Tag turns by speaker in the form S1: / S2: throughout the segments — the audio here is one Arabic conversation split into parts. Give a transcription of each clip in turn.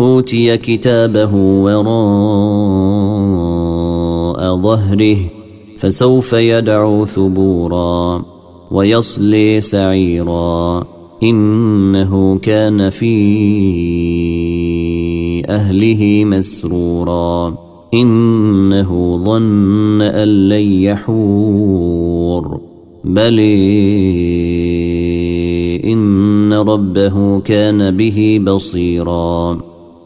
S1: أوتي كتابه وراء ظهره فسوف يدعو ثبورا ويصلي سعيرا. إنه كان في أهله مسرورا. إنه ظن أن لن يحور. بل إن ربه كان به بصيراً.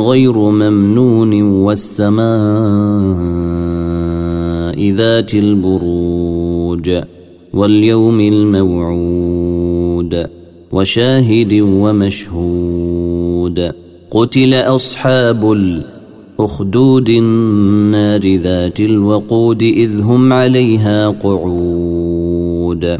S1: غير ممنون والسماء ذات البروج واليوم الموعود وشاهد ومشهود قتل أصحاب الأخدود النار ذات الوقود إذ هم عليها قعود